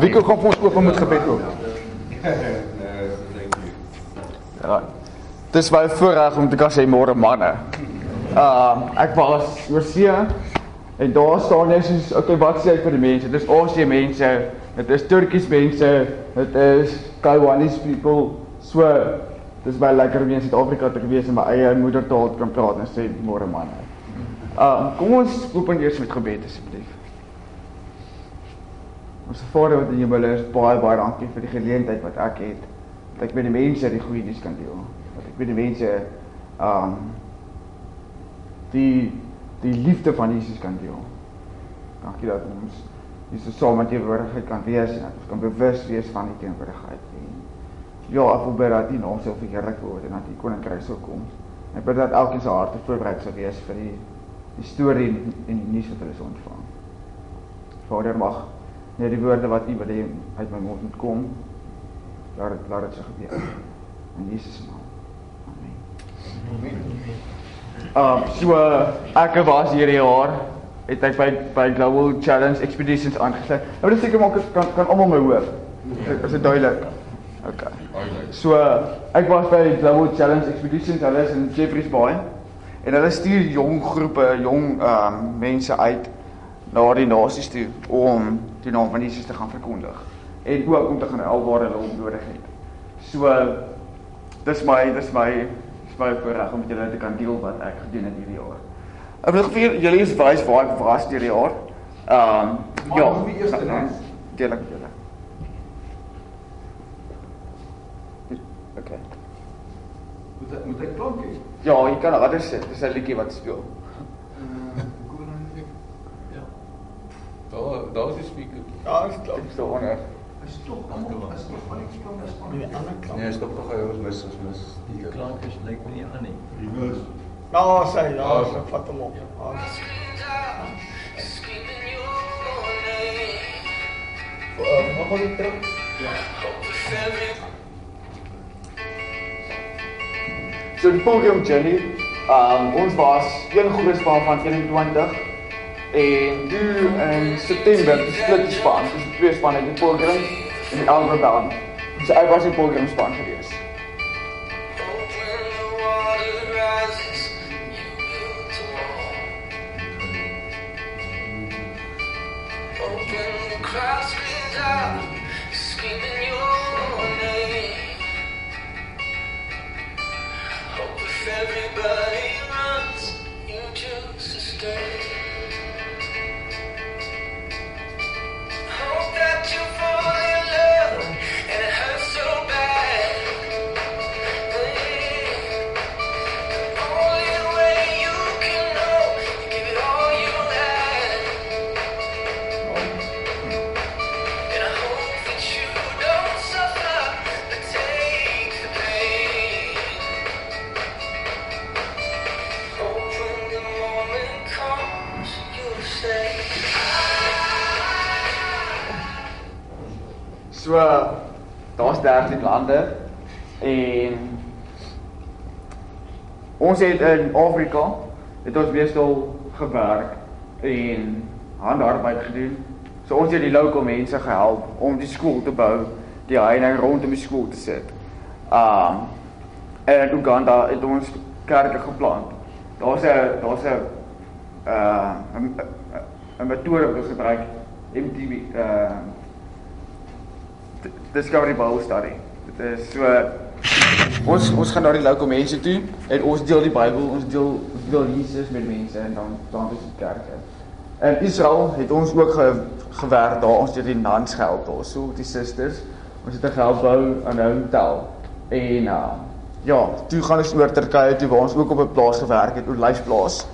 Wie kan kom ons oop met gebed ook? Ja. Dis baie voorreg om te kan sê môre manne. Uh ek was oor see en daar staan net soos okay wat sê ek vir die mense? Dis Aussie mense, dit is Turkish mense, dit is Taiwanese people. So dis baie lekker om in Suid-Afrika te wees en my eie moedertaal kan praat en sê môre manne. Uh kom ons open eers met gebed asseblief. Ons Vader wat in die hemel is, baie baie dankie vir die geleentheid wat ek het dat ek met die mense die goeie nuus kan deel. Dat ek met die mense um die die liefde van Jesus kan deel. Dankie dat ons so saam met jou woordigheid kan wees en dat ons kan bewus wees van die teenwoordigheid. En ja, ek wil bid dat U naam sal verheerlik word en dat U koninkryk sal kom. Ek bid dat elkeen se harte voorberei sal wees vir die die storie en, en die nuus wat hulle sou ontvang. Vader mag net die woorde wat U wil hê uit my mond moet kom. Laat dit laat dit so gebeur. In Jesus naam. Amen. Amen. Um so ek was hierdie jaar het ek by by Global Challenge Expeditions aangesluit. Nou dis seker maar kan kan almal my hoor. Is dit duidelik? OK. So ek was by Global Challenge Expeditions alles in Jeffreys Bay. En hulle stuur jong groepe, jong um, mense uit na die nasies toe om die naam van Jesus te gaan verkondig en ook om te gaan help waar hulle hom nodig het. So dis my dis my dis my voorreg om met julle te kan deel wat ek gedoen het hierdie jaar. Ek wil vir julle is wys waar ek was hierdie jaar. Ehm um, ja, wie eers dan deel ek julle. Okay. Moet ek moet ek klank hê? Ja, jy kan harder sit. Dis 'n liedjie wat speel. Ja. Daar daar is die speaker. Ja, is. Ek staan onder. Is tog almal is tog van die klank is Nee, ander klank. Nee, stop tog hy ons mis ons mis. Die klank is lyk nie aan nie. Reverse. Daar sê, daar sê, vat hom op. Daar. Uh, Mag ons terug? So die Pilgrim Journey, um ons was een groot span van 21 en toe in September die split die span, dis twee spanne, die Pilgrim en die Elder Band. So ek was die Pilgrim span gewees. Everybody lande en ons het in Afrika het ons meestal gewerk en handarbeid gedoen. So ons het die lokale mense gehelp om die skool te bou, die heining rondom die skool te sit. Um in Uganda het ons kerke geplant. Daar's 'n daar's 'n uh 'n 'n metode wat ons gebruik MTB uh Discovery Bible Study. Dit is so ons ons gaan na die lokale mense toe en ons deel die Bybel, ons deel deel Jesus met mense en dan dan is dit kerke. In Israel het ons ook ge, gewerk daar, ons het die nuns gehelp daar, so die susters. Ons het gehelp bou aan 'n hotel. En uh ja, toe gaan ons oor Turkye toe waar ons ook op 'n plaas gewerk het, olyfplaas.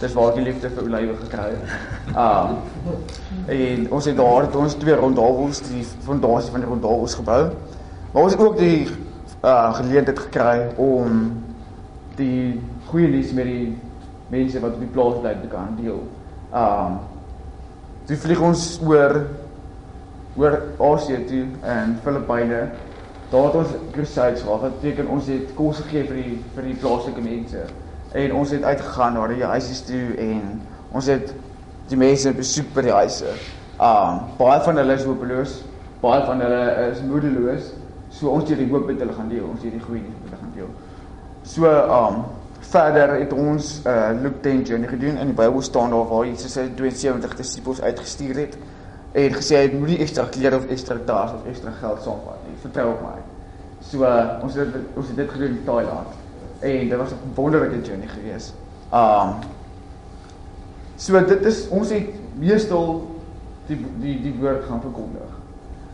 Dis waar ek die liefde vir olywe gekry het. Um en ons het daar het ons twee rondhavels, die fondasie van die rondhavels gebou. Maar ons het ook die uh geleentheid gekry om die goeie nuus met die mense wat op die plaas bly te kan deel. Um toe vlieg ons oor oor Asië toe in Filippyne. Daar het ons crusades gehad. Wat beteken ons het kos gegee vir die vir die plaaslike mense. En ons het uitgegaan na die huise toe en ons het die mense besoek by die huise. Um baie van hulle is hopeloos. baie van hulle is moedeloos. So ons deur die hoop met hulle gaan deel, ons deur die goeie nuus hulle gaan deel. So um verder het ons uh Luke 10 journey gedoen in die Bybel staan daar waar Jesus sy 72 disippels uitgestuur het en gesê hy moenie ekstra klere of ekstra tas of ekstra geld saamvat nie. Vertrou op my. So uh, ons het ons het dit gedoen in Thailand en dit was 'n wonderlike journey geweest. Um So dit is ons het meestal die die die woord gaan verkondig.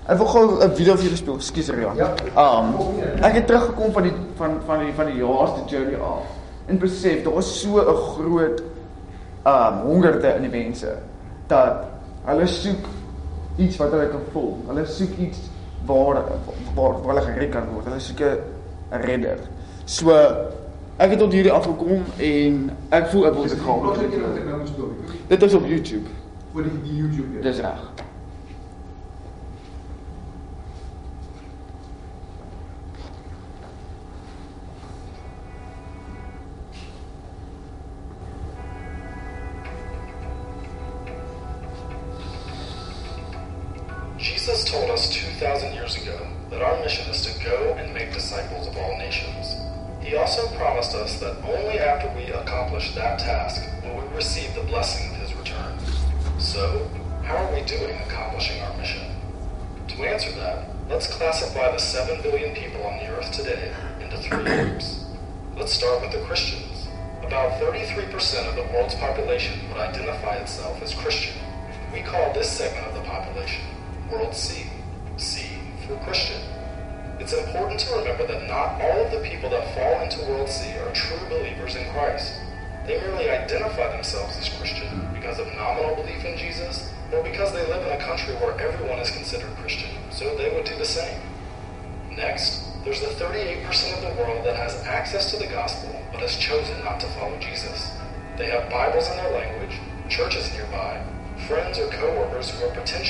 Ek wil gou 'n video vir julle speel. Ekskuus Rian. Ja. Um ek het teruggekom van die van van die van die jaarste journey af en besef daar was so 'n groot um hongerte in die mense dat hulle soek iets wat hulle kan voel. Hulle soek iets waar waar, waar hulle gered kan word. Hulle soek 'n redder. So ek het tot hierdie afgekom en ek voel ek wil dit gaan. Wat wat? Dit is op YouTube. Voor die, die YouTube. Dis reg.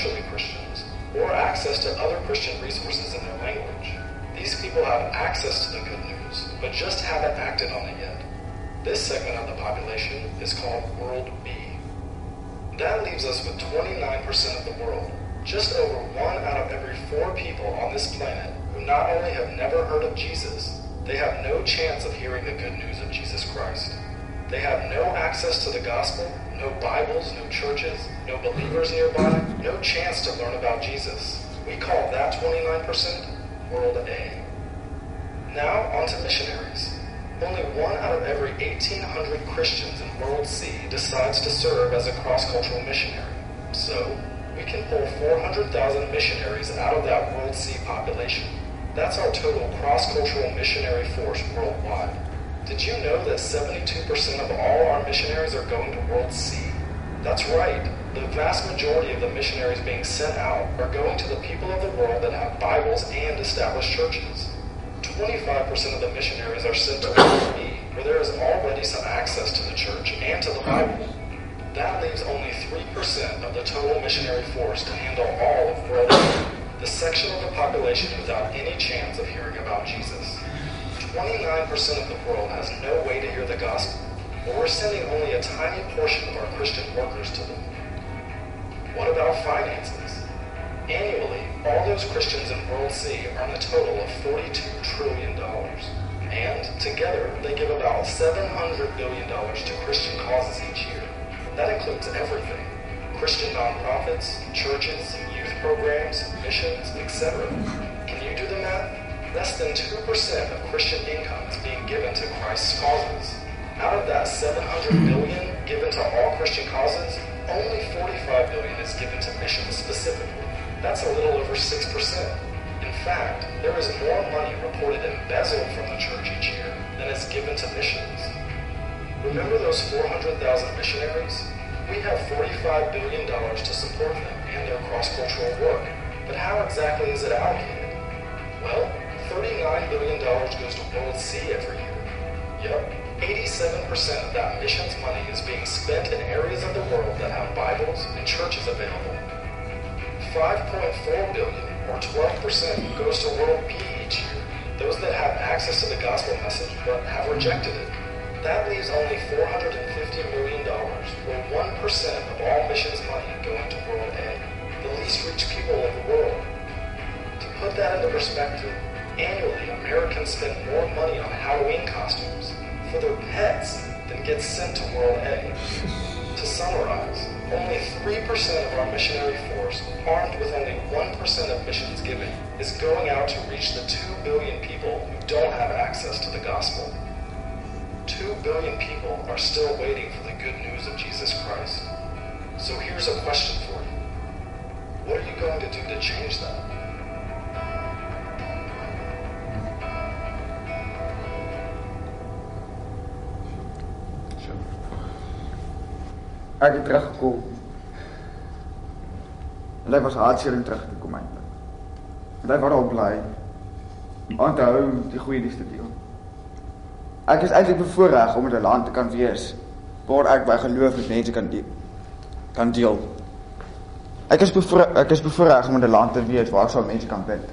Are Christians, or access to other Christian resources in their language. These people have access to the good news, but just haven't acted on it yet. This segment of the population is called World B. That leaves us with 29% of the world, just over one out of every four people on this planet who not only have never heard of Jesus, they have no chance of hearing the good news of Jesus Christ. They have no access to the gospel, no Bibles, no churches, no believers nearby, no chance to learn about Jesus. We call that 29% World A. Now, on to missionaries. Only one out of every 1,800 Christians in World C decides to serve as a cross cultural missionary. So, we can pull 400,000 missionaries out of that World C population. That's our total cross cultural missionary force worldwide. Did you know that 72% of all our missionaries are going to World C? That's right. The vast majority of the missionaries being sent out are going to the people of the world that have Bibles and established churches. 25% of the missionaries are sent to World B, where there is already some access to the church and to the Bible. That leaves only 3% of the total missionary force to handle all of World A, the section of the population without any chance of hearing about Jesus. 29% of the world has no way to hear the gospel, but we're sending only a tiny portion of our Christian workers to them. What about finances? Annually, all those Christians in World C earn a total of $42 trillion. And together, they give about $700 billion to Christian causes each year. That includes everything Christian nonprofits, churches, youth programs, missions, etc. Less than 2% of Christian income is being given to Christ's causes. Out of that 700 billion given to all Christian causes, only 45 billion is given to missions specifically. That's a little over 6%. In fact, there is more money reported embezzled from the church each year than is given to missions. Remember those 400,000 missionaries? We have $45 billion to support them and their cross-cultural work. But how exactly is it allocated? Well, $39 billion goes to World C every year. Yep, 87% of that missions money is being spent in areas of the world that have Bibles and churches available. 5.4 billion, or 12%, goes to World B each year, those that have access to the gospel message but have rejected it. That leaves only $450 million, or 1% of all missions money going to World A, the least reached people of the world. To put that into perspective, annually Americans spend more money on Halloween costumes for their pets than gets sent to World A. To summarize, only 3% of our missionary force, armed with only 1% of missions giving, is going out to reach the 2 billion people who don't have access to the gospel. 2 billion people are still waiting for the good news of Jesus Christ. So here's a question for you. What are you going to do to change that? Ek het teruggekom. En hy was hartseer om terug te kom eintlik. En hy was al bly om te hou die goeie nuus te deel. Ek is eintlik bevoorreg om in 'n land te kan wees waar ek by geloof met mense kan deel. Kan deel. Ek is bevoorreg ek is bevoorreg om in 'n land te wees waar ek saam mense kan bid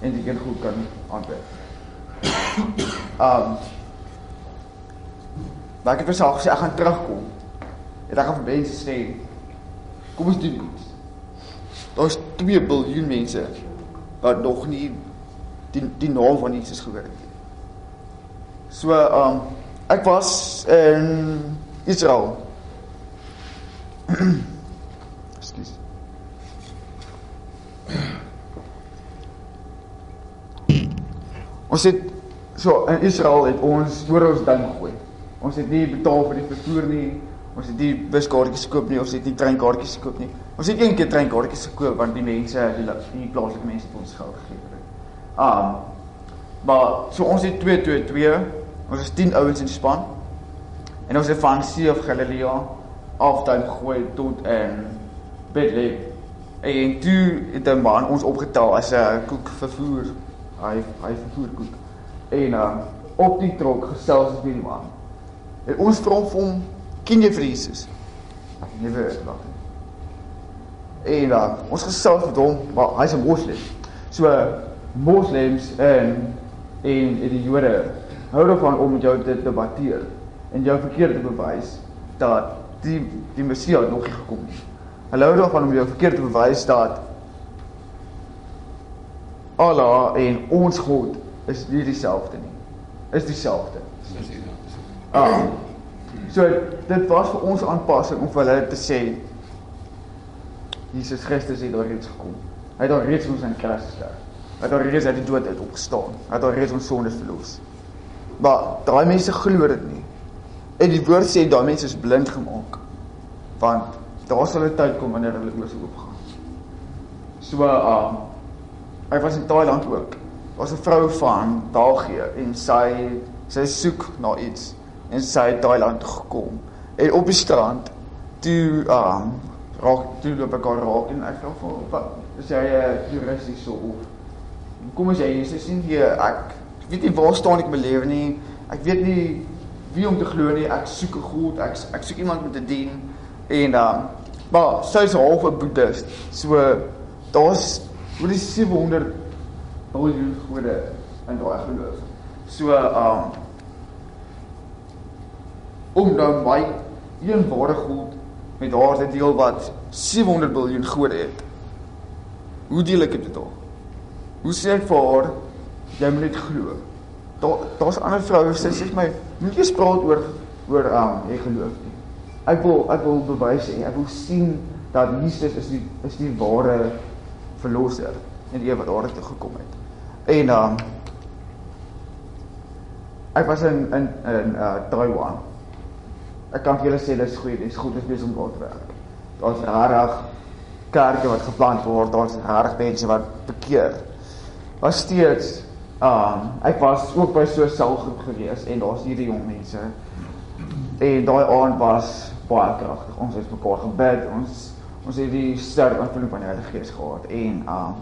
en die een goed kan aanbid. Um Maar ek het vir gesê ek gaan terugkom. Ek gaan vir mense sê kom ons doen iets. Daar's 2 miljard mense wat nog nie die die naam van Jesus gehoor het nie. So um ek was in Israel. Ekskuus. Ons het so in Israel het ons oor ons ding gegooi. Ons het nie betaal vir die vervoer nie. Ons het nie buskaartjies gekoop nie, ons het nie treinkaartjies gekoop nie. Ons het een keer treinkaartjies gekoop want die mense, die, die plaaslike mense het ons geld gegee. Um maar so ons het 2 2 2. Ons is 10 ouens in die span. En ons het van Sea of Galilea af dan gegooi tot in Bethlehem. En toe het 'n man ons opgetel as 'n koek vervoer. Hy hy vervoer koek. En um op die trok gesels met die man. En ons vir hom ken jy vir Jesus? Nee, weet wat. En uh, ons gesels met hom, maar hy's 'n moslim. So moslems en en die Jode hou daarvan om met jou te debatteer en jou verkeerd te bewys dat die die Messias nog nie gekom het. Hulle hou daarvan om jou verkeerd te bewys dat Allah en ons God is nie dieselfde nie. Is dieselfde. Dis hier. Ah. So dit was vir ons aanpassing om vir hulle te sê Jesus Christus het daar reeds gekom. Hy het daar reeds ons aan kruis gesterf. Hy het daar reeds uit die dood uit opgestaan. Hy het daar reeds ons sondes verlos. Maar daai mense glo dit nie. En die woord sê daai mense is blind gemaak. Want daar sal 'n tyd kom wanneer hulle oë sal oopgaan. So uh hy was in Thailand ook. Daar's 'n vrou van België en sy sy soek na iets en sy het Thailand toe gekom. En op die strand toe um raak toe loop ek haar raak en ek vra vir wat is jy 'n toerist hier so of kom as jy hier sy sien hier ek weet nie waar staan ek my lewe nie. Ek weet nie wie om te glo nie. Ek soek 'n God. Ek ek soek iemand om te dien en um maar sy is half 'n boeddhist. So daar's oor die 700 miljoen gode in daai geloof. So um om dan my een ware God met haar te deel wat 700 miljard gode het. Hoe deel ek dit dan? Hoe sê ek vir haar jy moet net glo? Daar daar's ander vroue sê sê my moet jy spraak oor oor um jy geloof nie. Ek wil ek wil bewys en ek wil sien dat Jesus is die is die ware verlosser en die wat daar toe gekom het. En um ek was in in in uh Taiwan. Ek kan vir julle sê dis goed, dis goed is besig om te werk. Daar's regtig kerke wat geplant word, daar's regtig mense wat bekeer. Was steeds um ek was ook by so 'n selgroep gewees en daar's hierdie jong mense. En daai aand was baie kragtig. Ons het mekaar gebid. Ons ons het die sterk aanvoeling van die Heilige Gees gehad en um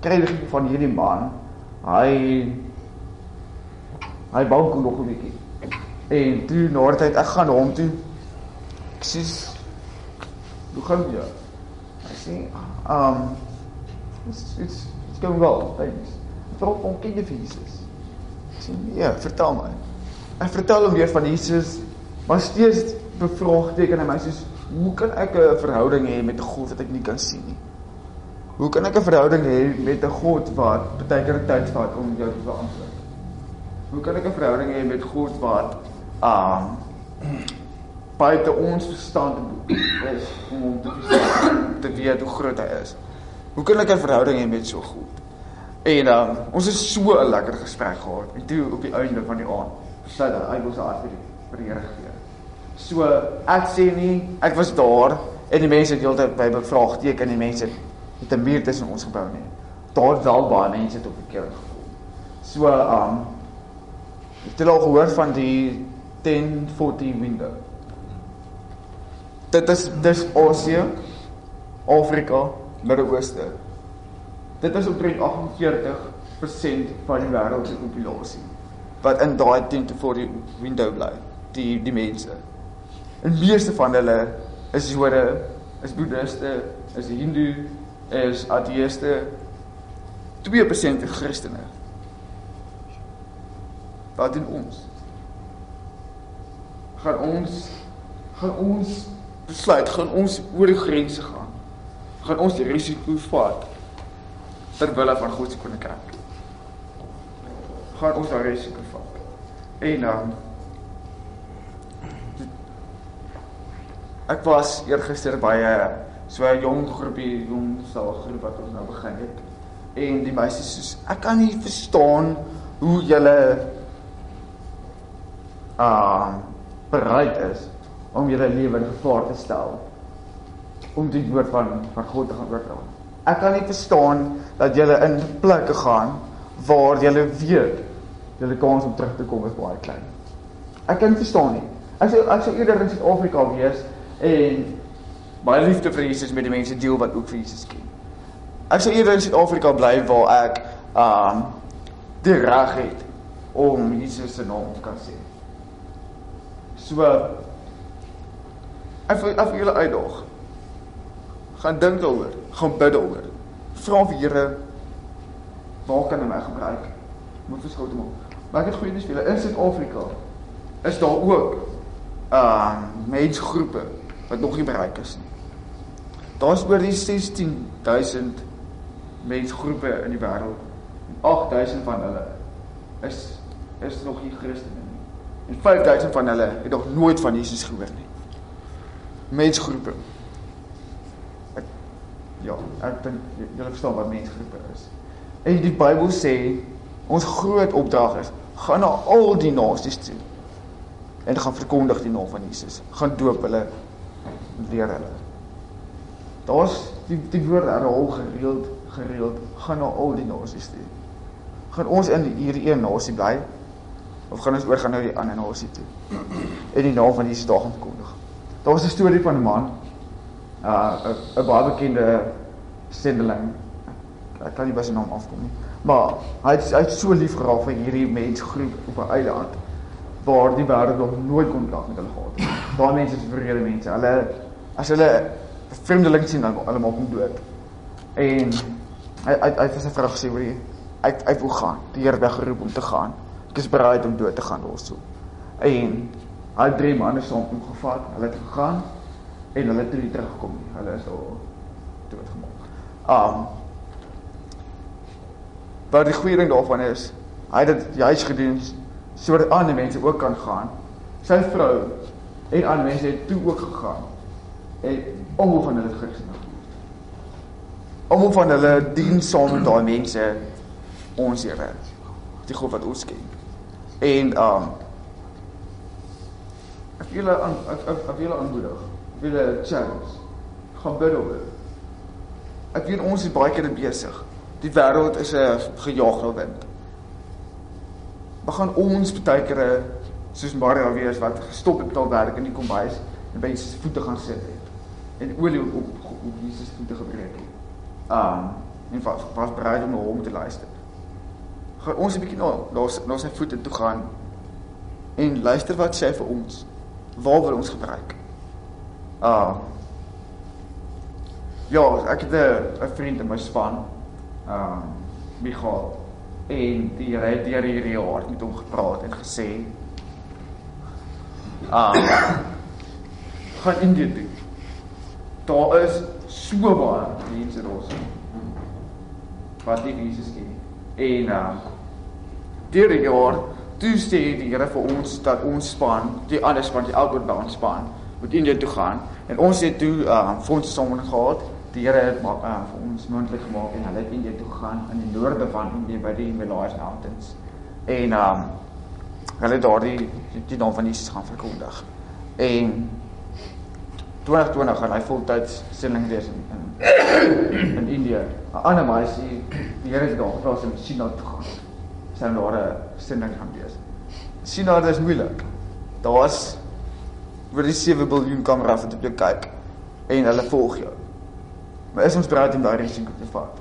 kry die van hierdie man. Hy hy bou nog 'n bietjie. En toe na die tyd ek gaan hom toe. Ek sê hoe gaan jy? Hy sê um it's it's it's going well. Thanks. Vra hom ken jy Jesus? Ek sê ja, vertel my. Ek vertel hom weer van Jesus, maar steeds bevraagteken hy my soos hoe kan ek 'n verhouding hê met 'n God wat ek nie kan sien nie? Hoe kan ek 'n verhouding hê met 'n God wat baie keer tyd vat om jou te beantwoord? Hoe kan ek 'n verhouding hê met God wat um buite ons verstand is om hom te verstaan, te weet hoe groot hy is? Hoe kan ek 'n verhouding hê met so God? En um ons het so 'n lekker gesprek gehad. En toe op die einde van die aand, besluit hy hy was daar vir die vir die Here gegee. So ek sê nie ek was daar en die mense het heeltyd by bevraagteken die mense het 'n muur tussen ons gebou nie. Daar het wel baie mense tot bekeering gekom. So um het jy al gehoor van die 1040 window? Dit is dis Asië, Afrika, Midde-Ooste. Dit is omtrent 48% van die wêreld se populasie wat in daai 1040 window bly, die die mense. En meeste van hulle is Jode, is Boeddhiste, is Hindu, is ateëste, 2% is Christene. Wat doen ons? Gaan ons gaan ons besluit gaan ons oor die grense gaan? Gaan ons die risiko vat ter wille van God se koninkryk? Gaan ons daai risiko vat? En dan um, Ek was eergister by 'n so 'n jong groepie, jong sal groep wat ons nou begin het. En die meisies soos ek kan nie verstaan hoe julle uh bereid is om julle lewe in gevaar te stel om die woord van van God te gaan oordra. Ek kan nie verstaan dat julle in plekke gaan waar julle weet julle kans om terug te kom is baie klein. Ek kan verstaan nie. Ek sou ek sou eerder in Suid-Afrika wees en baie liefde vir Jesus met die mense deel wat ook vir Jesus ken. Ek sou eerder in Suid-Afrika bly waar ek um die reg het om Jesus se naam te kan sê. So ek wil af julle uitdaag. Gaan dink daaroor, gaan bid daaroor. Vra vir Here waar kan hy my gebruik? Moet verskil te maak. Maar ek het goeie nuus vir julle in Suid-Afrika is daar ook um mensgroepe wat nog nie bereik is nie. Daar's oor die 16000 mensgroepe in die wêreld. 8000 van hulle is is nog nie Christene. En 5000 van hulle het nog nooit van Jesus gehoor nie. Mensgroepe. Ek, ja, ek dink julle verstaan wat mensgroepe is. En die Bybel sê ons groot opdrag is gaan na al die nasies toe en gaan verkondig die naam van Jesus. Gaan doop hulle leer hulle. Daar's die die woord herhaal gereeld gereeld gaan na al die nasies toe. Gaan ons in hierdie een nasie bly of gaan ons oor gaan na die ander nasie toe? En die naam van Jesus daar gaan verkondig. Daar's 'n storie van 'n man uh 'n 'n baie bekende sendeling. Ek kan nie by sy naam afkom nie. Maar hy het hy het so lief geraak vir hierdie mensgroep op 'n eiland waar die wêreld nog nooit kontak met hulle gehad het. Daai mense is vrede mense. Hulle as hulle vreemdeling sien dan hulle maak hom dood. En hy hy hy het sy vrou gesê, "Wie ek ek wil gaan. Die Here het geroep om te gaan. Ek is bereid om dood te gaan daarso." En hy het drie manne saam hom gevat. Hulle het gegaan en hulle het nie teruggekom nie. Hulle is al dood gemaak. Um Maar die goeie ding daarvan is hy het dit juis gedoen sodat ander mense ook kan gaan. Sy vrou en ander mense het toe ook gegaan. En almal van hulle Christene geword. Almal van hulle dien saam met daai mense ons Here. Die God wat ons ken. En um ek wil aan ek ek ek wil aanmoedig. Ek wil challenge. Gaan bid oor. Ek weet ons is baie keer besig. Die wêreld is 'n gejaagde wind. Gaan ons baie keer soos Maria wees wat gestop het met werk in die kombuis en by Jesus voete gaan sit het en olie op op, op Jesus voete gebreek het. Um en was was bereid om na hom te luister. Gaan ons 'n bietjie na na, na sy voete toe gaan en luister wat sê vir ons. Waar wil ons gebruik? Uh Ja, ek het 'n vriend in my span. Um Michael en die het deur hierdie jaar met hom gepraat en gesê um gaan in dit. Daar is so baie mense daar. wat nie Jesus ken nie. En uh deur die jaar toe sê die Here vir ons dat ons span, die ander span, die Outward Bound span, moet India toe gaan. En ons het toe uh fondse saam gehad. Die Here het maak uh, vir ons moontlik gemaak en hulle het India toe gegaan in die noorde van India by die Himalayas Mountains. En um hulle daardie die, naam van Jesus gaan verkondig. En 2020 gaan hy voltyds sending wees in in, in Indië. 'n Ander meisie, die Here het daar gevra om China toe gaan. Nou daar 'n sending gaan wees. China dis moeilik. Daar's oor die 7 miljard kameras wat op jou kyk en hulle volg jou. Maar is ons bereid om daai risiko te vat?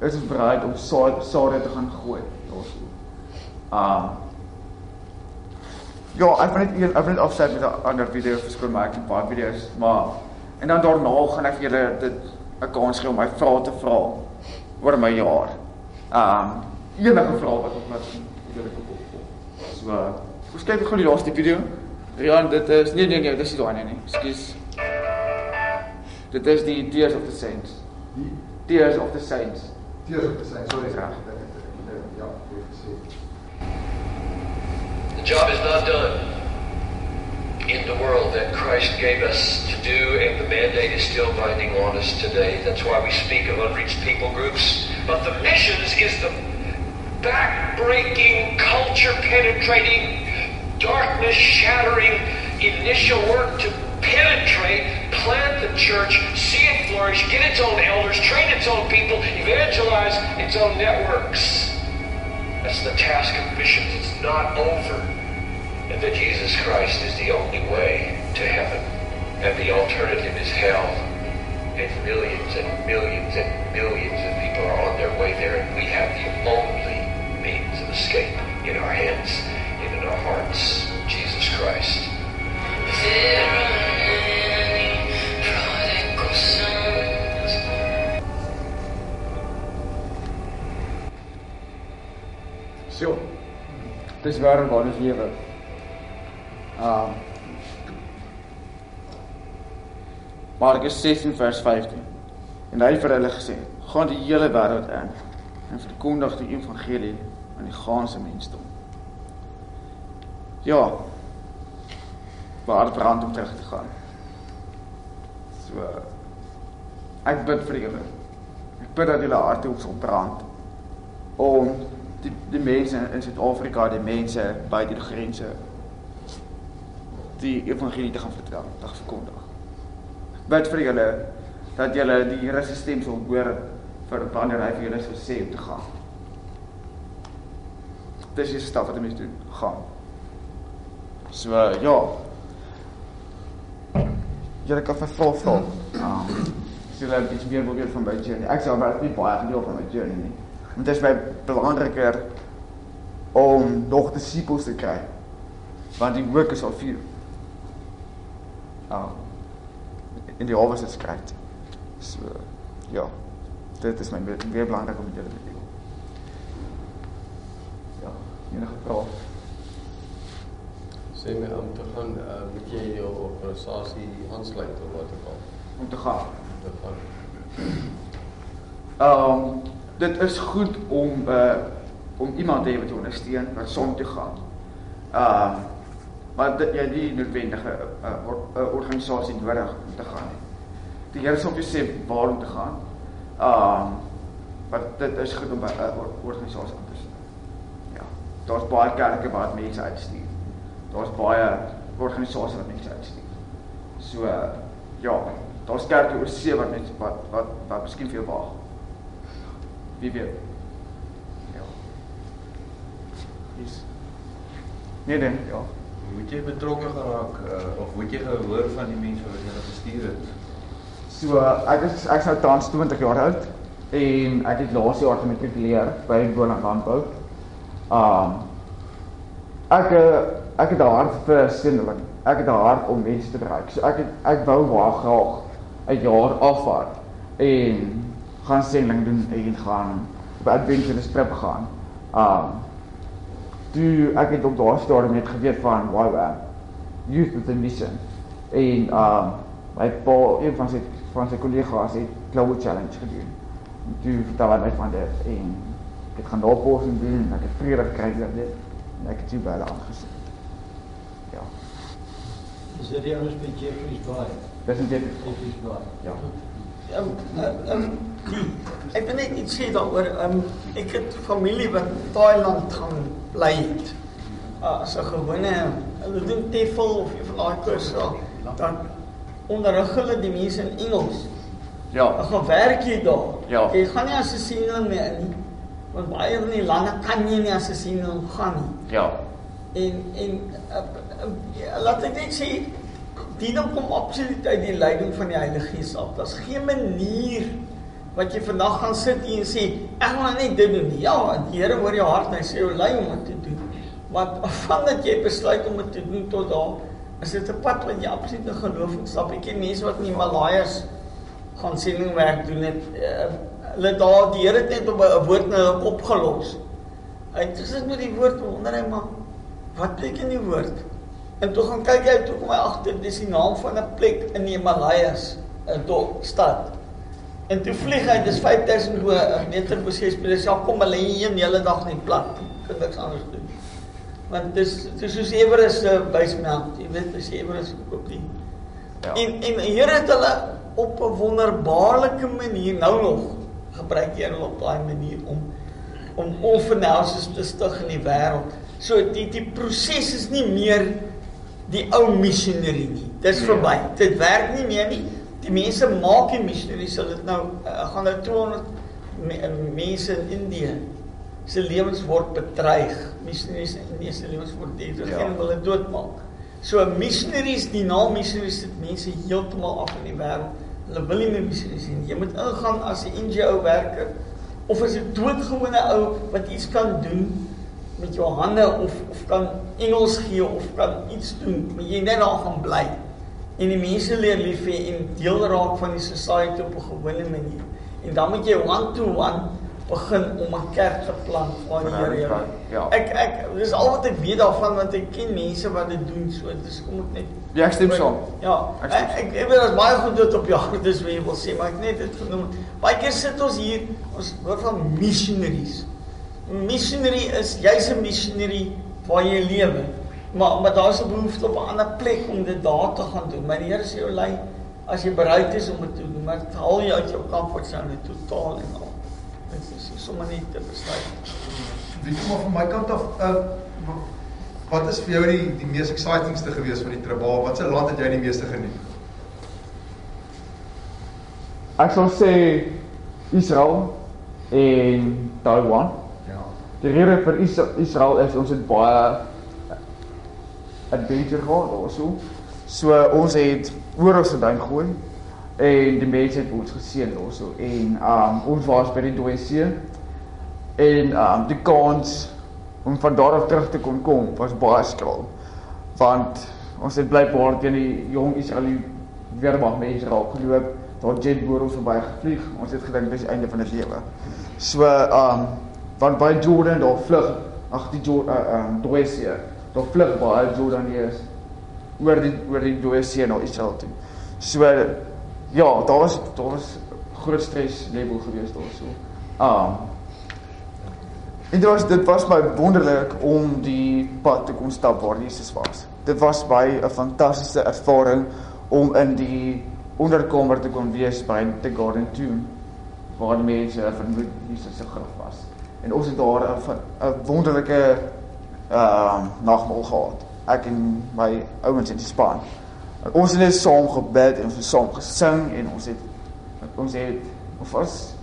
Is ons bereid om saad sade te gaan gooi daarso? Um Ja, ek wil net ek wil net afsluit met 'n ander video verskoon maar ek het 'n paar video's, maar en dan daarna gaan ek vir julle dit 'n kans gee om my vrae te vra oor my jaar. Um enige vrae wat ek wat julle kan opvolg. So, uh, ons kyk gou die laaste video. Rian, dit is nee nee nee, dis nie daai nie nie. Ekskuus. Dit is die Tears of the Saints. Die Tears of the Saints. teers op te sy. Sorry, Ja. ek ja. The job is not done in the world that Christ gave us to do, and the mandate is still binding on us today. That's why we speak of unreached people groups. But the missions is the back-breaking, culture-penetrating, darkness-shattering initial work to penetrate, plant the church, see it flourish, get its own elders, train its own people, evangelize its own networks. That's the task of missions. It's not over. And that Jesus Christ is the only way to heaven. And the alternative is hell. And millions and millions and millions of people are on their way there. And we have the only escape in our hands and in our hearts. Jesus Christ. So. Dis waar waar ons lewe. Um Markus 16 vers 15. En hy het vir hulle gesê: "Gaan die hele wêreld in en verkondig die evangelie aan die ganse mensdom." Ja. Waar brand om terug te gaan. So ek bid vir julle. Ek bid dat julle harte op sal brand om die die mense in Suid-Afrika, die mense buite die grense die evangelie te gaan vertel, te gaan verkondig. Ek bid vir julle dat julle die Here se stem sal hoor vir wanneer hy vir julle sal sê om te gaan. Dis die stap wat jy moet doen, gaan. So ja. Julle kan vir vra vra. Ah. As julle 'n bietjie meer wil weet van my journey. Ek sal maar nie baie gedeel van my journey nie. Want dit is my belangriker om nog disippels te kry. Want die werk is al veel. Ah. In die harvest is great. So ja. Dit is my baie belangrik om julle te deel. Ja, enige vrae? Sê my om te gaan, uh, moet jy jou organisasie aansluit of wat ook al. Om te gaan. Om te gaan. Ehm um, dit is goed om uh om iemand te hê wat jou ondersteun wat saam toe gaan. Ehm um, maar dit jy die noodwendige 'n uh, or, uh, organisasie nodig om te gaan nie. Die Here sê op jou sê waar om te gaan. Ehm um, maar dit is goed om by 'n uh, or, organisasie aan te sit. Ja. Daar's baie kerke wat mense uitstuur. Daar's baie organisasies wat mense uitstuur. So ja, daar's kerke oor see wat mense wat wat wat miskien vir jou wag. Wie weet. Ja. Dis Nee, nee, ja. Moet jy betrokke geraak uh, of moet jy gehoor van die mense wat jy gestuur het? So uh, ek is ek is nou tans 20 jaar oud en ek het laas jaar gematrikuleer by Landbou. Um ek uh, ek het 'n hart vir sendeling. Ek het 'n hart om mense te bereik. So ek het, ek wou baie graag 'n jaar afvaar en gaan sendeling doen en gaan op adventure trip gaan. Um toe ek het op daardie stadium net geweet van wow, uh, youth with a mission. En um my pa, een van sy van sy kollegas het Global Challenge gedoen. En toe vertel hy my van dit en ek het gaan navorsing doen en ek het vrede gekry oor dit en ek het toe by hulle aangesit. Ja, Is dit die ouens by Jeffrey's Bay? dis net. Jeffrey's Bay. Ja. Um, uh, um, ek wil net iets sê daaroor. Um, ek het familie wat in Thailand gaan bly het. Uh, as 'n gewone hulle doen TEFL of een van daai kursusse dan onderrig hulle die mense in Engels. Ja. Dan gaan werk jy daar. Ja. Jy gaan nie as 'n siening meer nie. Want baie van die lande kan jy nie as 'n siening gaan nie. Ja. En en uh, uh, uh, laat ek net sê die ding kom absoluut uit die leiding van die Heilige Gees af. Daar's geen manier wat jy vandag gaan sit hier en sê ek gaan net dit doen. Ja, die Here hoor jou hart en hy sê jou lei om dit te doen. Maar vandat jy besluit om dit te doen tot daar is dit 'n pad wat jy absoluut in geloof stap. Ek ken mense wat in die Malajas gaan sendingwerk doen het. Uh, hulle daar die Here het net op 'n woord na hulle opgelos. Hy het gesit met die woord wonder hy maar wat beteken die woord? En toe gaan kyk jy toe kom hy agter dis die naam van 'n plek in die Himalayas, 'n dorp stad. En toe vlieg hy dis 5000 bo meter bo see speel. Sy kom hulle hier een hele dag net plat. Kan niks anders doen. Want dis dis soos Everest se bysmelt. Jy weet as Everest op die Ja. En en Here het hulle op 'n wonderbaarlike manier nou nog gebruik hier op daai manier om om orphanhouses te stig in die wêreld. So die die proses is nie meer die ou missionary nie. Dis Nee. verby. Dit werk nie meer nie. Die mense maak die missionaries sal dit nou uh, gaan nou 200 me, uh, mense in Indië se lewens word bedreig. Missionaries in Indië se lewens word bedreig. Ja. Geen wil dit doodmaak. So missionaries, die naam missionaries sit mense heeltemal af in die wêreld. Hulle wil nie meer missionaries sien. Jy moet ingaan as 'n NGO werker of as 'n doodgewone ou wat iets kan doen met jou hande of of kan Engels gee of kan iets doen, maar jy net daar gaan bly en die mense leer lief hê en deel raak van die society op 'n gewone manier. En dan moet jy one to one begin om 'n kerk te plant waar die Here jou. Ja. Ek ek dis al wat ek weet daarvan want ek ken mense wat dit doen so dis kom ek net Ja, ek stem saam. Ja, Ek ek ek, ek weet daar's baie goed wat op jou hart is wat jy wil sê, maar ek net dit genoem. Baie keer sit ons hier, ons hoor van missionaries. Missionary is jy's 'n missionary waar jy lewe. Maar maar daar's 'n behoefte op 'n ander plek om dit daar te gaan doen. Maar die Here sê jou lei as jy bereid is om dit te doen, maar haal jou uit jou comfortzone totaal en nie sommer net te besluit. Wie kom maar van my kant af, uh, wat is vir jou die die mees excitingste gewees van die trip? Waar watse land het jy die meeste geniet? Ek sal sê Israel en Taiwan. Ja. Die rede vir Is- Israel is ons het baie adventure gehad daarso. So ons het oor ons gedoen gooi en die mense het ons geseën daarso en um ons was by die Dooie See en um die kans om van daar af terug te kon kom was baie skraal. Want ons het blykbaar teen die jong Israeliet weermag mense raak geloop. Daar jet boor ons verby gevlieg. Ons het gedink dis einde van die lewe. So um want by Jordan daar vlug ag die Jordan uh, um Dooie See. Daar vlug baie Jordaniërs oor die oor die Dooie See na Israel toe. So ja, daar was daar was groot stres level gewees daarso. Um En dit was dit was my wonderlik om die pad te kon stap waar Jesus was. Dit was by 'n fantastiese ervaring om in die onderkamer te kon wees by the Garden Tomb waar die mense vermoed Jesus se graf was. En ons het daar 'n wonderlike ehm uh, nagmaal gehad. Ek en my ouens in die span. Ons het net saam gebid en ons het saam gesing en ons het ons het of was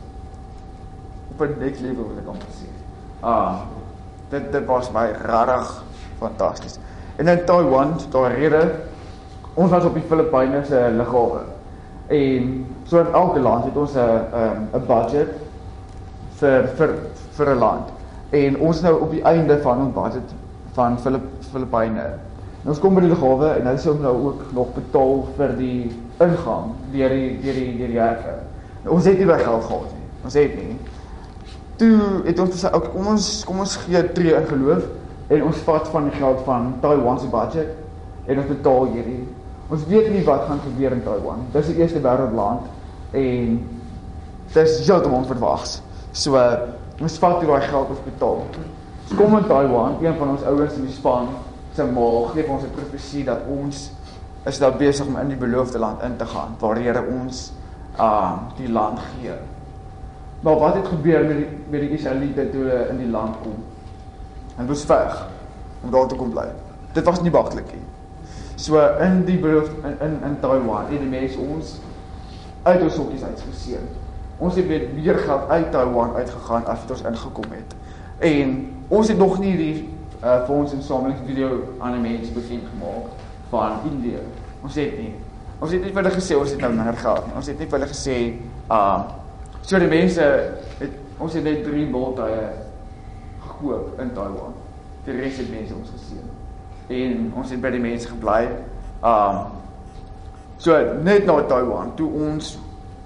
op 'n next level wil ek amper sê. Ah, dit dit was my regtig fantasties. En in Taiwan, daar rede ons was op die Filippyne se lughawe. En so in elke land het ons 'n 'n 'n budget vir vir vir 'n land. En ons nou op die einde van ons budget van Filip Filippyne. En ons kom by die lughawe en hulle sê ons nou ook nog betaal vir die ingang deur die deur die deur die hekke. Nou, ons het nie baie geld gehad nie. Ons het nie toe het ons gesê okay, kom ons kom ons gee tree in geloof en ons vat van die geld van Taiwan se budget en ons betaal hierdie. Ons weet nie wat gaan gebeur in Taiwan. Dis die eerste wêreldland en dit is heeltemal onverwags. So ons vat toe daai geld ons betaal. Ons kom in Taiwan, een van ons ouens in die span se ma gee ons 'n profesie dat ons is nou besig om in die beloofde land in te gaan waar Here ons uh die land gee. Maar wat het gebeur met die met die Israeliete toe hulle in die land kom? Hulle was veg om daar te kom bly. Dit was nie maklik nie. So in die beloofde in in, in Taiwan het die mense ons uit ons hokkies uitgeseën. Ons het met meer geld uit Taiwan uitgegaan as wat ons ingekom het. En ons het nog nie die uh, vir ons insamelingsvideo aan die mense bekend gemaak van Indië. Ons het nie. Ons het nie vir hulle gesê ons het nou minder geld nie. Ons het nie vir hulle gesê uh so die mense het ons het net drie boottuie gekoop in Taiwan. Die res het mense ons geseën. En ons het by die mense gebly. Um so net na Taiwan toe ons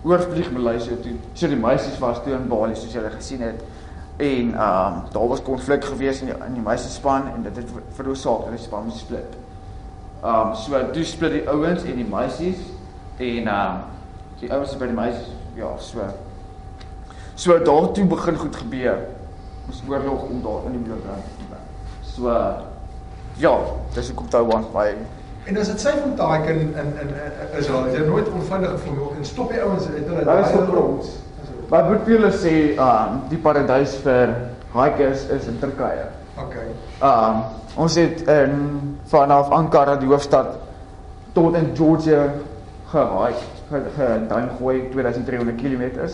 oorvlieg Maleisië toe. So die meisies was toe in Bali soos julle gesien het. En um, daar was konflik gewees in die in die meisie span en dit het veroorsaak dat die span moes split. Um, so toe split die ouens en die meisies en um, die ouens by die meisies ja, so. So daar toe begin goed gebeur. Ons oorlog om daar in die bloedbrand te bly. So ja, dis hoekom Taiwan by En as dit sy van daai kan in in in is al jy nooit onveilig gevoel en stop die ouens uit hulle Daar is ons. Maar ek moet vir julle sê, ehm die paradys vir hikers is in Turkye. Okay. Ehm ons het in vanaf Ankara die hoofstad tot in Georgia gehike, gedan gooi 2300 km.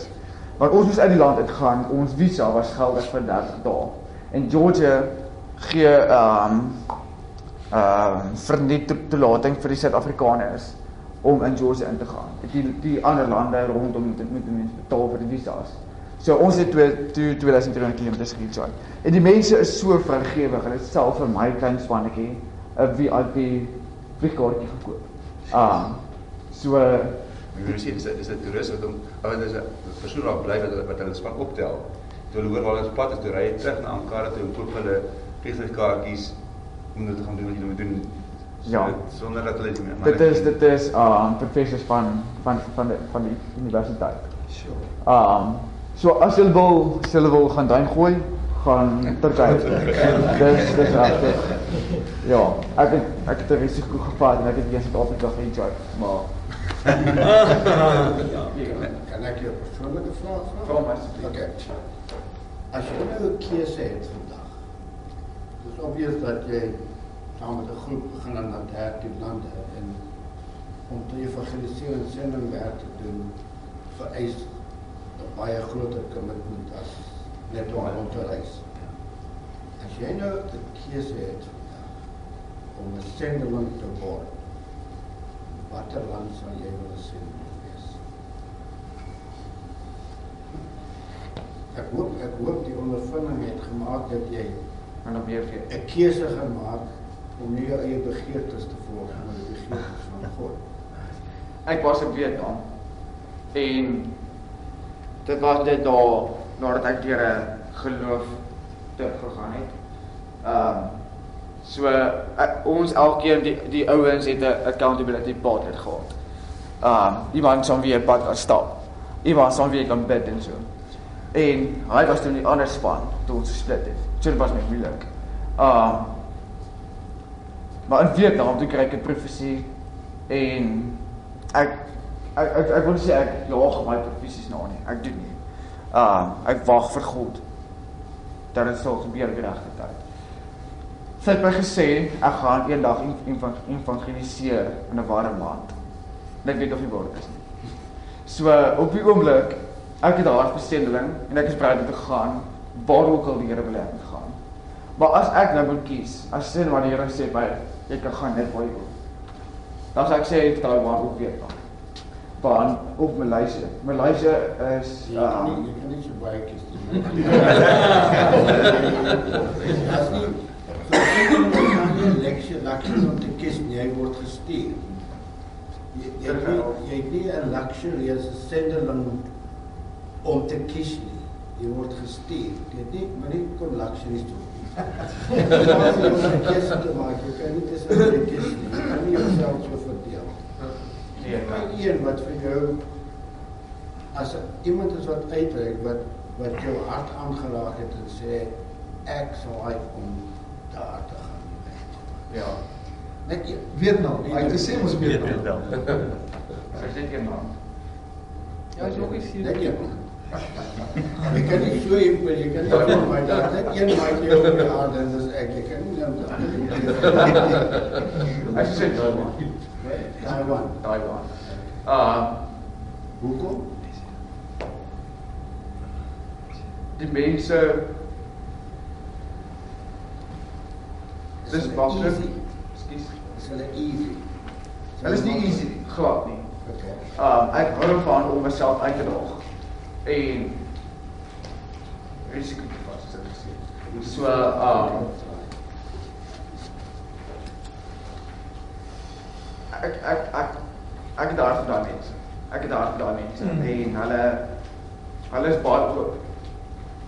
Maar ons moes uit die land uitgaan. Ons visa was geldig vir 30 dae. En Georgia gee ehm um, ehm uh, verniet toelating vir die Suid-Afrikaners om in Georgia in te gaan. Die die ander lande rondom moet moet mense betaal vir die visas. So ons het 2300 km gery. En die mense is so vrygewig. Hulle self vir my klein spannetjie 'n VIP vliegkaartjie gekoop. Ah. So Jy sê dis dis 'n toerist wat hom ou dis 'n persoon wat bly wat wat hulle span optel. Toe hulle hoor waar hulle pad is, toe ry hy terug na Ankara toe en koop hulle vliegtuigkaartjies om dit te gaan doen wat jy moet doen. Ja. Sonder dat hulle dit meer. dit is dit is um professors van van van die van die universiteit. Sure. Um so as jy wil, as jy wil gaan duin gooi, gaan Turkye. dis dis regtig. Ja, ek het ek het 'n risiko gevat en ek het weer Suid-Afrika geenjoy, maar Kan ek jou persoonlike vraag vra? Vra maar asseblief. Okay. As jy nou 'n keuse het vandag. Dis obvious dat jy saam met 'n groep begin aan na 13 lande en om te evangeliseer en sendingwerk te doen vereis 'n baie groter kommitment as net om rond te reis. As jy nou 'n keuse het vandag om 'n sendeling te word, watter land sal jy wil sien wees? Ek hoop ek hoop die ondervinding het gemaak dat jy en dan weer 'n keuse gaan maak om nie jou eie begeertes te volg maar die begeertes van God. ek was in Vietnam en dit was net daar nadat ek deur 'n geloof te gegaan het. Ehm um, so ek, ons elkeen die die ouens het 'n accountability partner gehad. Um, iemand saam wie ek pad kan stap. Iemand saam wie ek kan bid en so. En hy was toe in die ander span toe ons gesplit het. Dit was net moeilik. Um, maar in Vietnam toe kry ek 'n profesie en ek ek ek, ek wil sê ek jaag my profesies na nie. Ek doen nie. Uh ek wag vir God dat dit sal gebeur op die regte tyd. Sy het my gesê ek gaan eendag evangeliseer in 'n warm land. En ek weet nog nie waar dit is nie. So op die oomblik ek het 'n hartbestendeling en ek is bereid om te gaan waar ook al die Here wil hê ek moet gaan. Maar as ek nou moet kies, as sien wat die Here sê by jy kan gaan net waar jy wil. Dan sal ek sê ek trou waar ook weer dan. Baan op Maleisië. Maleisië is Jy kan nie uh, jy kan nie so baie kies nie. As nie vir die leksie leksie om te kies nie, jy word gestuur. Jy jy het nie, jy nie 'n luxury as 'n sendeling om te kies nie. Jy word gestuur. Jy het nie maar nie kon luxuries doen. Jy nie kies te maak. Jy kan nie tussen twee kies nie. Jy kan nie jouself so verdeel. nee, Maar een wat vir jou as iemand is wat uitreik wat wat jou hart aangeraak het en sê ek sal hy om daar te gaan. Ja. Net jy Vietnam. Hy het gesê ons Vietnam. Sy sê geen naam. Ja, is ook iets Net jy. Jy kan nie so impel, jy kan nie van my daar net een maatjie op die aarde en dis ek jy kan nie dan Hy sê Taiwan. Taiwan. Taiwan. Uh Hoekom? die mense dis maklik. Ekskuus. Is hulle easy? Hulle is nie easy nie, glad nie. Okay. Um ek hou daarvan om myself uit te daag. En risiko te vat, so te sê. So um ek ek ek ek het daar vir daai mense. Ek het daar vir daai mense Mm. en hulle hulle is baie oop.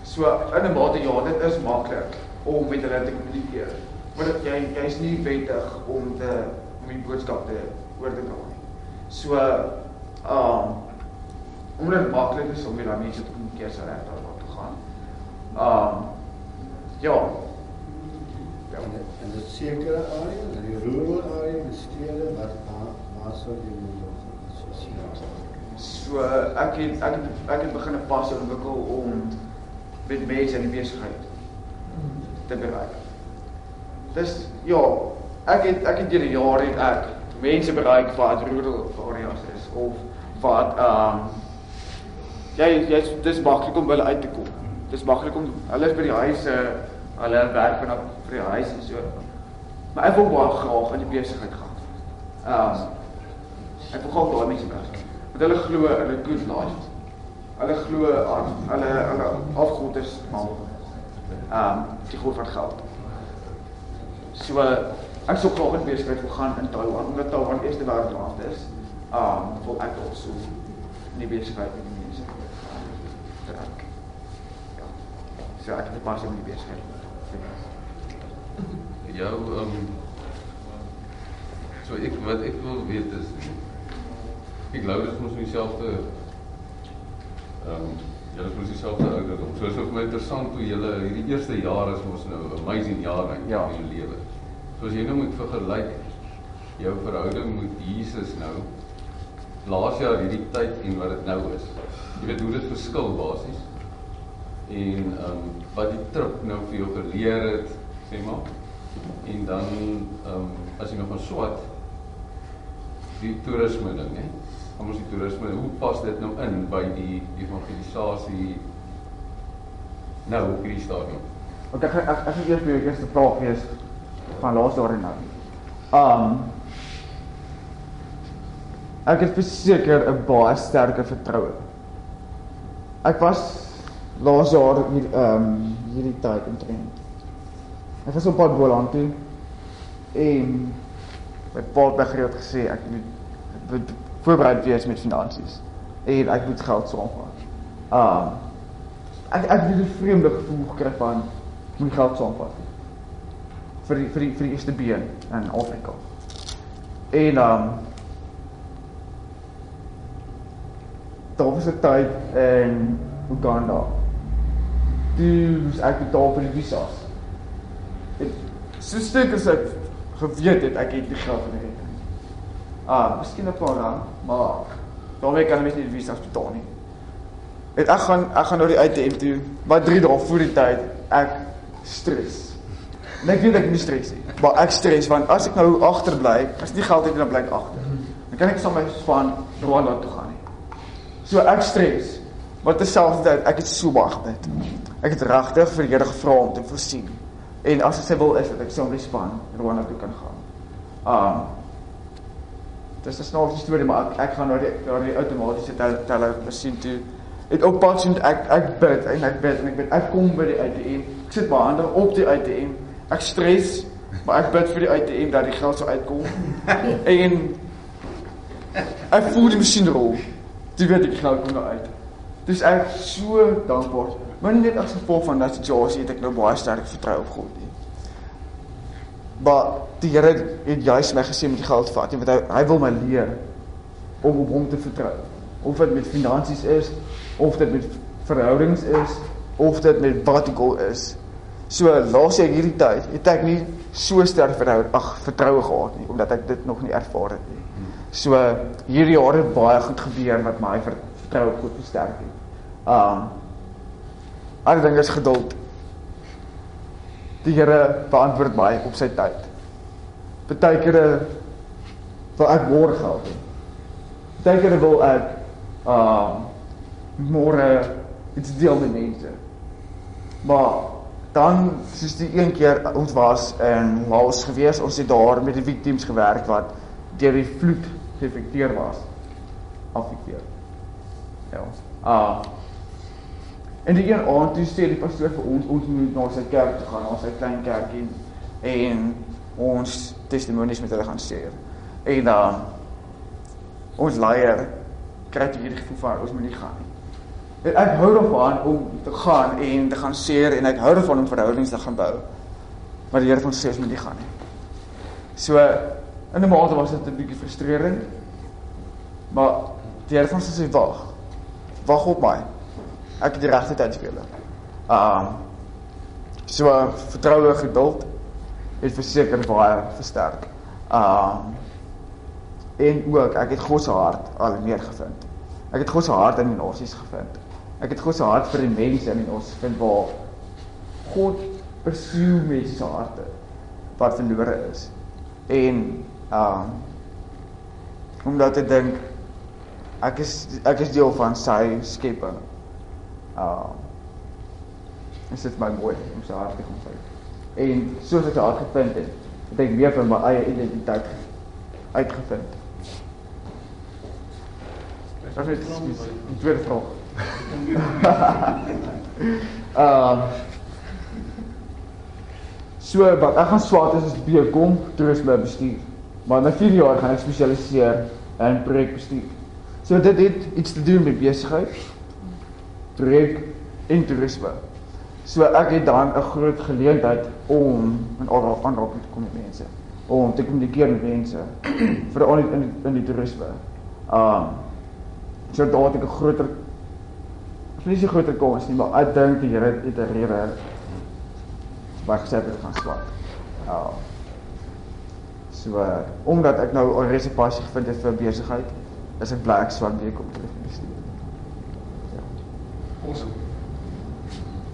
So in 'n mate ja, dit is maklik om met hulle te kommunikeer. Maar dit jy jy's nie wettig om te om die boodskap te oor te dra nie. So um omdat dit maklik is om daai mense te kommunikeer sou reg daar waar toe gaan. Um ja. Ja. En dit- sekere areas, in die rural area, die stede wat waar sou jy moet assosieer? So ek het ek het ek het begin 'n pas ontwikkel om met mense in die besigheid te bereik. Dis ja, ek het ek het deur die jare het ek mense bereik wat rural areas is of wat ehm um, jy jy's dis maklik om hulle uit te kom. Dis maklik om hulle is by die huise, hulle werk vanaf vir die huis en so. Maar ek wil baie graag in die besigheid gaan. Ehm um, ek wil graag daai mense bereik. Want hulle glo in 'n good life. Hulle glo aan hulle hulle afgod is maar ehm um, die god van geld. So ek sou graag in besigheid wil gaan in Taiwan omdat Taiwan eerste wêreldland is. Ehm um, wil ek also in die besigheid met die mense werk. Ja. So ek het pas in die besigheid. Jou ehm um, so ek wat ek wil weet is ek glo dit is mos dieselfde ehm um, julle is mos dieselfde ouderdom. So is ook my interessant hoe julle hierdie eerste jaar is mos nou 'n amazing jaar in Ja. jou lewe. So as jy nou moet vergelyk jou verhouding met Jesus nou laas jaar hierdie tyd en wat dit nou is. Jy weet hoe dit verskil basies. En ehm um, wat die trip nou vir jou geleer het, sê maar. En dan ehm um, as jy nog van swat die toerisme ding, hè. Kom ons die toerisme, hoe pas dit nou in by die evangelisasie nou op hierdie stadium? Want ek ek ek gaan eers by jou eerste vraag wees van laas jaar en nou. Um Ek het verseker 'n baie sterke vertroue. Ek was laas jaar hier um, hierdie tyd omtrent. Ek was op pad Boland toe en my pa het gereeld gesê ek moet voorbereid wees met finansies en ek moet geld saamvat. Um ek ek het 'n vreemde gevoel gekry van moet geld saamvat vir die, vir die, vir die eerste been in Afrika. En um daar was 'n tyd in Uganda. Toe moes ek betaal vir die visas. En so stuk as ek geweet het ek het nie geld vir die rekening. Ah, miskien 'n paar rand, maar daarmee kan ek nie die visas betaal nie. Het ek gaan ek gaan nou die ATM toe, maar 3 dae voor die tyd ek stres. En ek weet ek nie stres nie, maar ek stres want as ek nou agterbly, as nie geld het dan bly ek agter. Dan kan ek my span Rwanda toe gaan nie. So ek stres. Maar terselfdertyd ek het so baie gebid. Ek het regtig vir die Here gevra om te voorsien. En as dit sy wil is dat ek saam met die span Rwanda toe kan gaan. Um Dis 'n snaakse storie, maar ek, ek gaan nou die na die outomatiese tel, teller masjien toe. Het op pad sien ek ek bid en ek bid en ek bid. Ek kom by die ATM. Ek sit my hande op die ATM. Ek stres, maar ek bid vir die ATM dat die geld sou uitkom. en ek voel die masjien rol. Toe weet ek die geld kom nou uit. Dis ek so dankbaar. Maar net as gevolg van daardie situasie het ek nou baie sterk vertrou op God nie. Maar die Here het juis my gesê met die geld vat, want hy hy wil my leer om op hom te vertrou. of dit met finansies is, of dit met verhoudings is, of dit met wat ook al is. So laas ek hierdie tyd, het ek nie so sterk verhoud, ag vertroue gehad nie omdat ek dit nog nie ervaar het nie. So hierdie jaar het baie goed gebeur wat my ver- vertroue goed versterk het. Um ander ding is geduld. Die Here beantwoord my op sy tyd. Partykeer wil ek môre geld hê. Partykeer wil ek um môre iets deel met mense. Maar dan soos die een keer ons was in Laos gewees, ons het daar met die victims gewerk wat deur die vloed geïnfekteer was. Afgekeer. Ja. Ah. En die een aand toe sê die pastoor vir ons ons moet na sy kerk toe gaan, na sy klein kerkie en ons testimonies met hulle gaan share. En dan ons leier kry toe hierdie gevoel van ons moet nie gaan nie. En ek hou daarvan om te gaan en te gaan share en ek hou daarvan om verhoudings te gaan bou. Maar die Here het ons sê ons moet nie gaan nie. So in 'n mate was dit 'n bietjie frustrerend. Maar die Here het ons gesê wag. Wag op my. Ek het die regte tyd vir julle. Um so vertroue geduld het verseker baie versterk. Um en ook ek het God se hart al meer gevind. Ek het God se hart in die nasies gevind. Ek het God se hart vir die mense in nasies gevind waar God persoe mense se harte wat verlore is. En um omdat ek dink ek is ek is deel van sy skepping. Um is dit my mooi om sy hart te kom vind. En soos ek hart gevind het, het ek meer van my eie identiteit uitgevind. Dat is die tweede vraag. Ehm So wat ek gaan swaat is is bekom toerisme bestuur. Maar na 4 jaar gaan ek spesialiseer in projekbestuur. So dit het iets te doen met besigheid, projek en toerisme. So ek het dan 'n groot geleentheid om in aanraking te kom met mense, om te kommunikeer met mense, veral in die, in die toerisme. Um so daar het ek 'n groter nie so groter kans nie, maar ek dink die Here het 'n rede waar gesê het gaan swat. Ja. So uh, omdat ek nou 'n resepassie gevind het vir besigheid, is ek bly ek swat weer kom terug in die stuur. Awesome.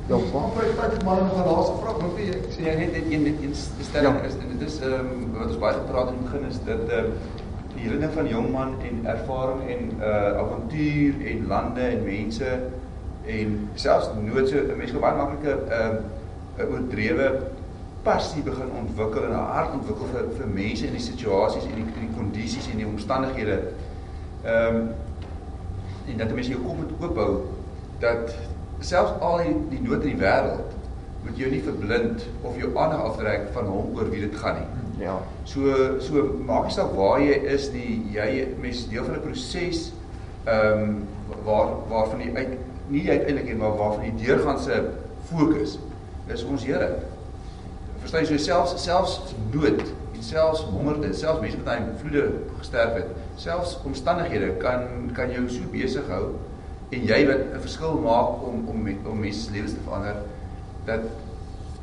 Ja, maar vir tyd maar nog 'n laaste vraag, hoop jy. Sien jy net net een net een stelling ja. is en dit is ehm um, wat ons baie gepraat het in die begin is dat ehm um, die hele ding van jong man en ervaring en uh avontuur en lande en mense en selfs nood so 'n mens kan baie maklike ehm um, 'n oordrewe passie begin ontwikkel en 'n hart ontwikkel vir vir mense in die situasies en die die kondisies en die omstandighede. Ehm um, en dat 'n mens jou kop moet oophou dat selfs al die, die nood in die wêreld moet jou nie verblind of jou aandag aftrek van hom oor wie dit gaan nie. Ja. So so maak nie saak waar jy is nie, jy mens deel van 'n proses ehm um, waar waarvan die uit nie uiteindelik nie, maar waarvan die deurgaanse fokus is ons Here. Verstaan jy so selfs selfs nood en selfs hongerte, selfs mense wat aan vloede gesterf het, selfs omstandighede kan kan jou so besig hou en jy wat 'n verskil maak om om om mense se lewens te verander dat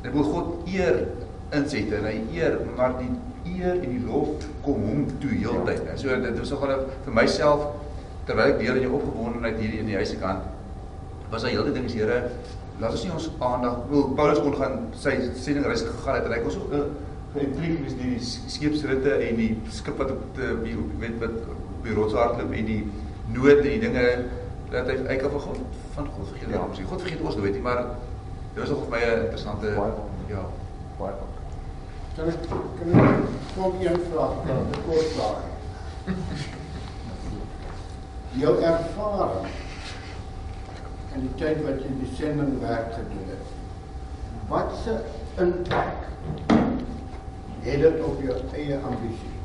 dit wil God eer inset en hy eer maar die eer en die lof kom hom toe heeltyd. Ja. So dit was nogal vir myself terwyl ek deel in jou opgewondenheid hier in die huise kant was hy heeltyd ding is Here laat ons nie ons aandag wil Paulus kon gaan sy sendingreis gegaan het en hy kon so uh, geïntrigeerd wees deur die skeepsritte en die skip wat op die weet wat op die rots hardloop en die nood en die dinge dat hy hy kan van God van God vergeet. Ja. Misschien God vergeet ons nooit nie, maar dit was nog vir my 'n interessante ja, baie Kan ek kan ek kom een vraag vra, 'n kort vraag. Jou ervaring in die tyd wat jy die sending werk gedoen het. Wat se impak het dit op jou eie ambisie?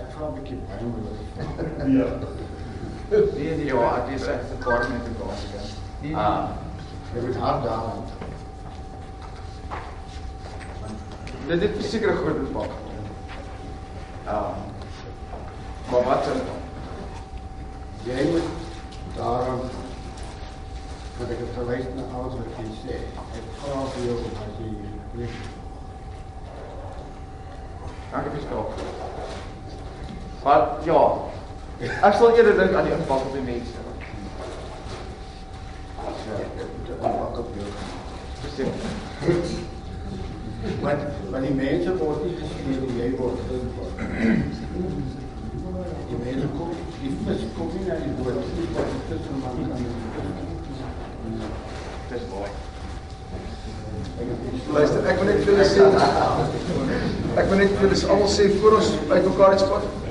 Ek vra 'n bietjie baie moeilik. Ja. Nee nee, ja, ek is ek verkort met die kans again. Ah, Jy moet hard daaraan. dit het seker 'n groot impak. Ehm maar wat is Jy moet daarom dat ek het verwys na alles wat jy sê. Ek vra vir jou of as jy. Dankie vir. Maar ja, ek sal eerder dink aan die impak op die mense. Presies. Want want die mense word nie gesien nie, jy word gesien. Die mense kom, die vis kom nie na die boot nie, wat die visserman kan doen. Dis mooi. Luister, ek wil net vir julle sê ek wil net vir julle almal sê voor ons uit mekaar uitspat.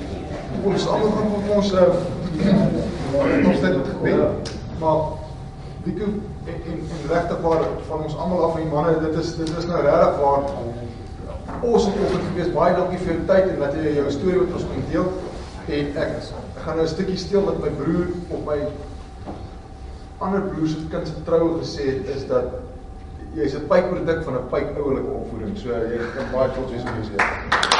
Ons almal gaan vir ons ons dit met gebed. Maar Nico en en, en regtig waar van ons almal af die manne, dit is dit is nou regtig waar ons het oggend gewees. Baie dankie vir jou tyd en dat jy jou storie met ons kon deel. En ek gaan nou 'n stukkie steel wat my broer of my ander broer se kind se troue gesê het is dat jy's 'n pyproduk van 'n pyp ouelike opvoeding. So jy kan baie trots wees op jouself.